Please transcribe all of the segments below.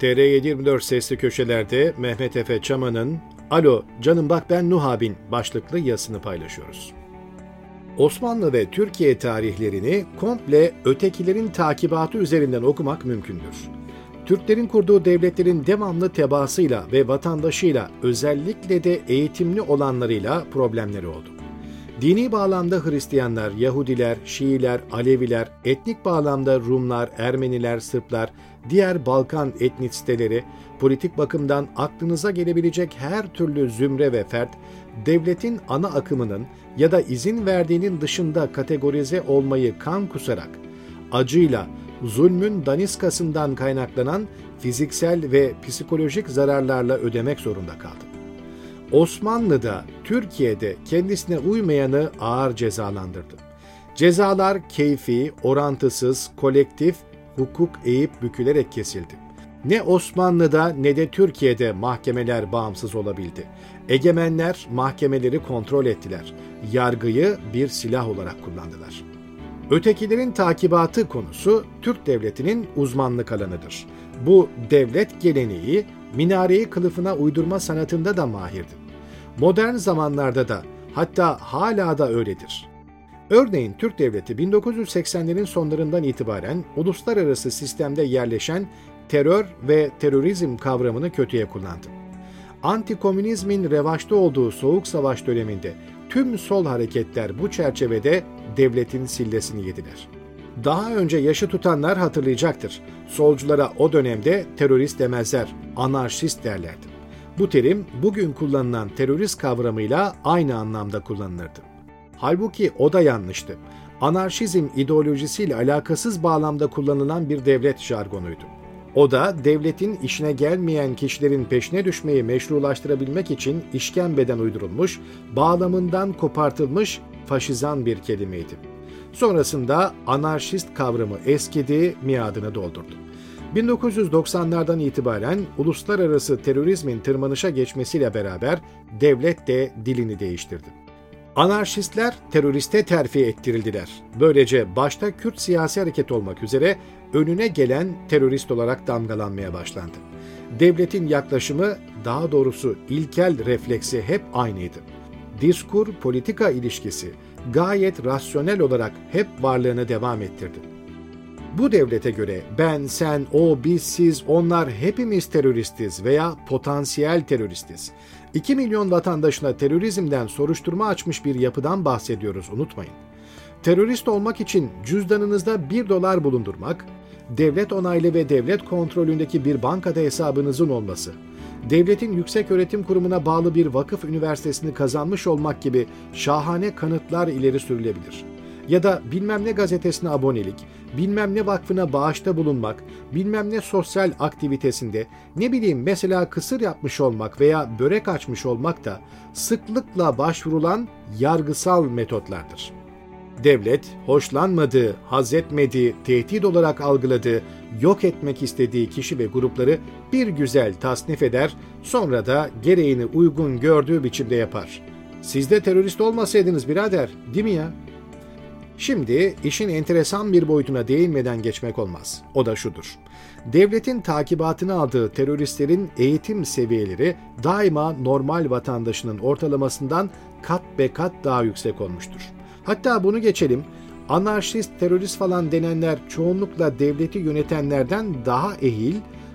TR724 sesli köşelerde Mehmet Efe Çaman'ın Alo canım bak ben Nuh abin başlıklı yazısını paylaşıyoruz. Osmanlı ve Türkiye tarihlerini komple ötekilerin takibatı üzerinden okumak mümkündür. Türklerin kurduğu devletlerin devamlı tebaasıyla ve vatandaşıyla özellikle de eğitimli olanlarıyla problemleri oldu. Dini bağlamda Hristiyanlar, Yahudiler, Şiiler, Aleviler, etnik bağlamda Rumlar, Ermeniler, Sırplar, diğer Balkan etnisiteleri, politik bakımdan aklınıza gelebilecek her türlü zümre ve fert, devletin ana akımının ya da izin verdiğinin dışında kategorize olmayı kan kusarak, acıyla, zulmün daniskasından kaynaklanan fiziksel ve psikolojik zararlarla ödemek zorunda kaldı. Osmanlı'da, Türkiye'de kendisine uymayanı ağır cezalandırdı. Cezalar keyfi, orantısız, kolektif, hukuk eğip bükülerek kesildi. Ne Osmanlı'da ne de Türkiye'de mahkemeler bağımsız olabildi. Egemenler mahkemeleri kontrol ettiler. Yargıyı bir silah olarak kullandılar. Ötekilerin takibatı konusu Türk devletinin uzmanlık alanıdır. Bu devlet geleneği minareyi kılıfına uydurma sanatında da mahirdi. Modern zamanlarda da hatta hala da öyledir. Örneğin Türk Devleti 1980'lerin sonlarından itibaren uluslararası sistemde yerleşen terör ve terörizm kavramını kötüye kullandı. Antikomünizmin revaçta olduğu Soğuk Savaş döneminde tüm sol hareketler bu çerçevede devletin sillesini yediler. Daha önce yaşı tutanlar hatırlayacaktır. Solculara o dönemde terörist demezler, anarşist derlerdi. Bu terim bugün kullanılan terörist kavramıyla aynı anlamda kullanılırdı. Halbuki o da yanlıştı. Anarşizm ideolojisiyle alakasız bağlamda kullanılan bir devlet jargonuydu. O da devletin işine gelmeyen kişilerin peşine düşmeyi meşrulaştırabilmek için işkembeden uydurulmuş, bağlamından kopartılmış faşizan bir kelimeydi. Sonrasında anarşist kavramı eskidi, miadını doldurdu. 1990'lardan itibaren uluslararası terörizmin tırmanışa geçmesiyle beraber devlet de dilini değiştirdi. Anarşistler teröriste terfi ettirildiler. Böylece başta Kürt siyasi hareket olmak üzere önüne gelen terörist olarak damgalanmaya başlandı. Devletin yaklaşımı, daha doğrusu ilkel refleksi hep aynıydı. Diskur politika ilişkisi gayet rasyonel olarak hep varlığını devam ettirdi. Bu devlete göre ben, sen, o, biz, siz, onlar hepimiz teröristiz veya potansiyel teröristiz. 2 milyon vatandaşına terörizmden soruşturma açmış bir yapıdan bahsediyoruz unutmayın. Terörist olmak için cüzdanınızda 1 dolar bulundurmak, devlet onaylı ve devlet kontrolündeki bir bankada hesabınızın olması, devletin yüksek öğretim kurumuna bağlı bir vakıf üniversitesini kazanmış olmak gibi şahane kanıtlar ileri sürülebilir. Ya da bilmem ne gazetesine abonelik, bilmem ne vakfına bağışta bulunmak, bilmem ne sosyal aktivitesinde, ne bileyim mesela kısır yapmış olmak veya börek açmış olmak da sıklıkla başvurulan yargısal metotlardır. Devlet, hoşlanmadığı, haz etmediği, tehdit olarak algıladığı, yok etmek istediği kişi ve grupları bir güzel tasnif eder, sonra da gereğini uygun gördüğü biçimde yapar. Siz de terörist olmasaydınız birader, değil mi ya? Şimdi işin enteresan bir boyutuna değinmeden geçmek olmaz. O da şudur. Devletin takibatını aldığı teröristlerin eğitim seviyeleri daima normal vatandaşının ortalamasından kat be kat daha yüksek olmuştur. Hatta bunu geçelim, anarşist, terörist falan denenler çoğunlukla devleti yönetenlerden daha ehil,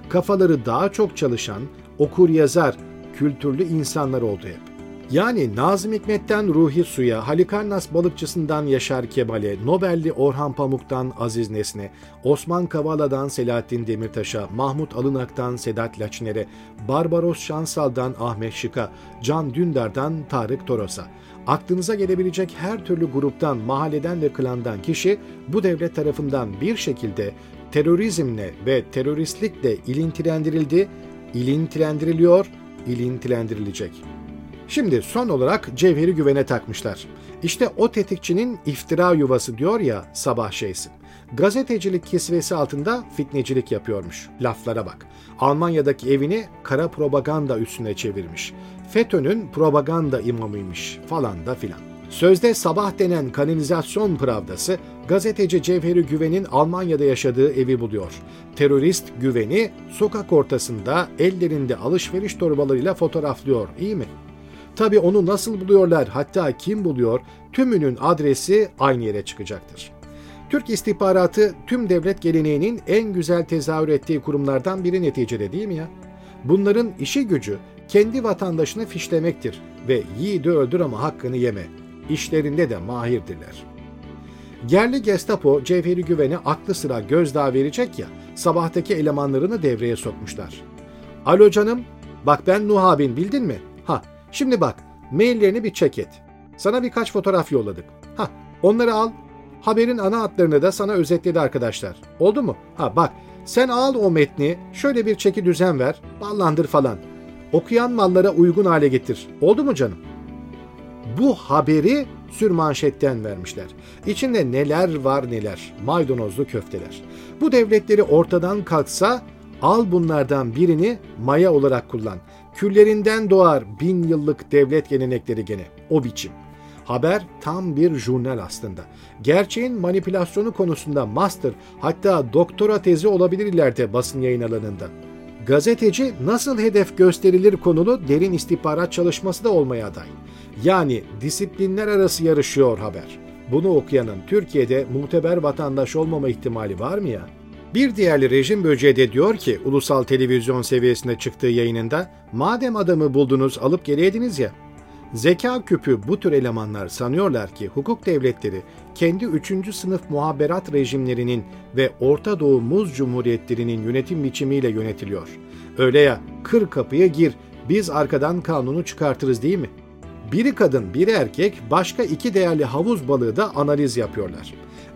kafaları daha çok çalışan, okur yazar, kültürlü insanlar oldu hep. Yani Nazım Hikmet'ten Ruhi Su'ya, Halikarnas balıkçısından Yaşar Kemal'e, Nobelli Orhan Pamuk'tan Aziz Nesne, Osman Kavala'dan Selahattin Demirtaş'a, Mahmut Alınak'tan Sedat Laçner'e, Barbaros Şansal'dan Ahmet Şık'a, Can Dündar'dan Tarık Toros'a. Aklınıza gelebilecek her türlü gruptan, mahalleden ve klandan kişi bu devlet tarafından bir şekilde terörizmle ve teröristlikle ilintilendirildi, ilintilendiriliyor, ilintilendirilecek.'' Şimdi son olarak Cevher'i güvene takmışlar. İşte o tetikçinin iftira yuvası diyor ya sabah şeysi. Gazetecilik kisvesi altında fitnecilik yapıyormuş. Laflara bak. Almanya'daki evini kara propaganda üstüne çevirmiş. FETÖ'nün propaganda imamıymış falan da filan. Sözde sabah denen kanalizasyon pravdası gazeteci Cevheri Güven'in Almanya'da yaşadığı evi buluyor. Terörist Güven'i sokak ortasında ellerinde alışveriş torbalarıyla fotoğraflıyor, iyi mi? Tabi onu nasıl buluyorlar, hatta kim buluyor, tümünün adresi aynı yere çıkacaktır. Türk istihbaratı tüm devlet geleneğinin en güzel tezahür ettiği kurumlardan biri neticede değil mi ya? Bunların işi gücü kendi vatandaşını fişlemektir ve yiğidi öldür ama hakkını yeme. İşlerinde de mahirdirler. Yerli Gestapo Cevheri Güven'e aklı sıra gözdağı verecek ya, sabahtaki elemanlarını devreye sokmuşlar. Alo canım, bak ben Nuh abin bildin mi? Şimdi bak, maillerini bir çek et. Sana birkaç fotoğraf yolladık. Ha, onları al. Haberin ana hatlarını da sana özetledi arkadaşlar. Oldu mu? Ha bak, sen al o metni, şöyle bir çeki düzen ver, ballandır falan. Okuyan mallara uygun hale getir. Oldu mu canım? Bu haberi sürmanşetten vermişler. İçinde neler var neler, maydanozlu köfteler. Bu devletleri ortadan kalksa al bunlardan birini maya olarak kullan. Küllerinden doğar bin yıllık devlet gelenekleri gene. O biçim. Haber tam bir jurnal aslında. Gerçeğin manipülasyonu konusunda master hatta doktora tezi olabilir ileride basın yayın alanında. Gazeteci nasıl hedef gösterilir konulu derin istihbarat çalışması da olmaya aday. Yani disiplinler arası yarışıyor haber. Bunu okuyanın Türkiye'de muteber vatandaş olmama ihtimali var mı ya? Bir diğerli rejim böceği de diyor ki ulusal televizyon seviyesinde çıktığı yayınında madem adamı buldunuz alıp geri ya Zeka küpü bu tür elemanlar sanıyorlar ki hukuk devletleri kendi üçüncü sınıf muhaberat rejimlerinin ve Orta Doğu Muz Cumhuriyetlerinin yönetim biçimiyle yönetiliyor. Öyle ya kır kapıya gir biz arkadan kanunu çıkartırız değil mi? Biri kadın biri erkek başka iki değerli havuz balığı da analiz yapıyorlar.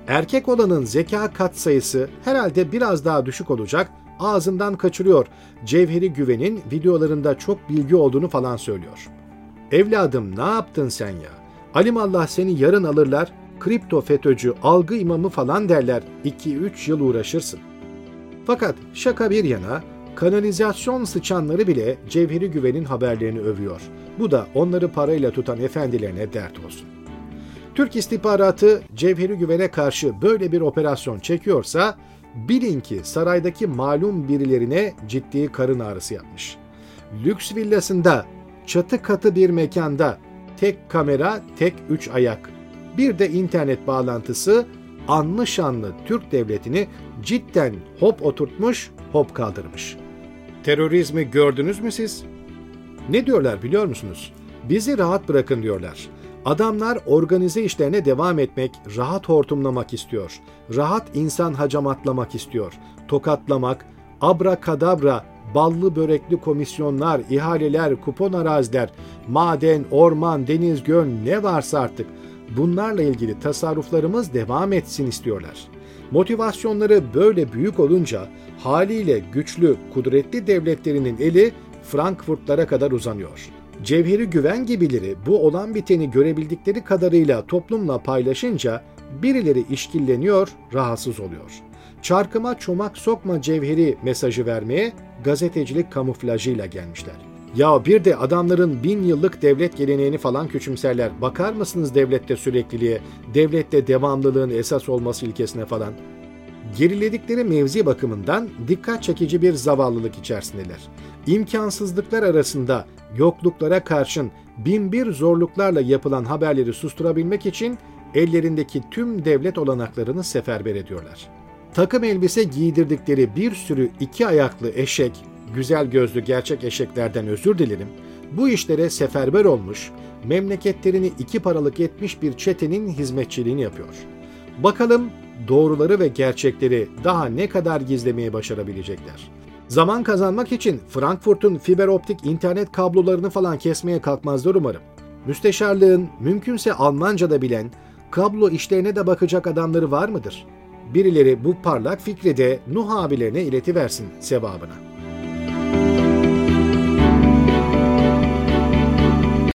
Erkek olanın zeka katsayısı herhalde biraz daha düşük olacak ağzından kaçırıyor. Cevheri Güven'in videolarında çok bilgi olduğunu falan söylüyor. Evladım ne yaptın sen ya? Alimallah seni yarın alırlar, kripto FETÖ'cü, algı imamı falan derler. 2-3 yıl uğraşırsın. Fakat şaka bir yana, kanalizasyon sıçanları bile Cevheri Güven'in haberlerini övüyor. Bu da onları parayla tutan efendilerine dert olsun. Türk istihbaratı Cevheri Güven'e karşı böyle bir operasyon çekiyorsa bilin ki saraydaki malum birilerine ciddi karın ağrısı yapmış. Lüks villasında çatı katı bir mekanda tek kamera, tek üç ayak, bir de internet bağlantısı anlı şanlı Türk devletini cidden hop oturtmuş, hop kaldırmış. Terörizmi gördünüz mü siz? Ne diyorlar biliyor musunuz? Bizi rahat bırakın diyorlar. Adamlar organize işlerine devam etmek, rahat hortumlamak istiyor. Rahat insan hacamatlamak istiyor. Tokatlamak, abra kadabra ballı börekli komisyonlar, ihaleler, kupon araziler, maden, orman, deniz, göl ne varsa artık bunlarla ilgili tasarruflarımız devam etsin istiyorlar. Motivasyonları böyle büyük olunca haliyle güçlü, kudretli devletlerinin eli Frankfurtlara kadar uzanıyor. Cevheri güven gibileri bu olan biteni görebildikleri kadarıyla toplumla paylaşınca birileri işkilleniyor, rahatsız oluyor. Çarkıma çomak sokma cevheri mesajı vermeye gazetecilik kamuflajıyla gelmişler. Ya bir de adamların bin yıllık devlet geleneğini falan küçümserler. Bakar mısınız devlette sürekliliğe, devlette devamlılığın esas olması ilkesine falan? Geriledikleri mevzi bakımından dikkat çekici bir zavallılık içerisindeler. İmkansızlıklar arasında yokluklara karşın binbir zorluklarla yapılan haberleri susturabilmek için ellerindeki tüm devlet olanaklarını seferber ediyorlar takım elbise giydirdikleri bir sürü iki ayaklı eşek, güzel gözlü gerçek eşeklerden özür dilerim, bu işlere seferber olmuş, memleketlerini iki paralık etmiş bir çetenin hizmetçiliğini yapıyor. Bakalım doğruları ve gerçekleri daha ne kadar gizlemeye başarabilecekler. Zaman kazanmak için Frankfurt'un fiber optik internet kablolarını falan kesmeye kalkmazlar umarım. Müsteşarlığın mümkünse Almanca da bilen, kablo işlerine de bakacak adamları var mıdır? Birileri bu parlak fikri de Nuh abilerine iletiversin sevabına.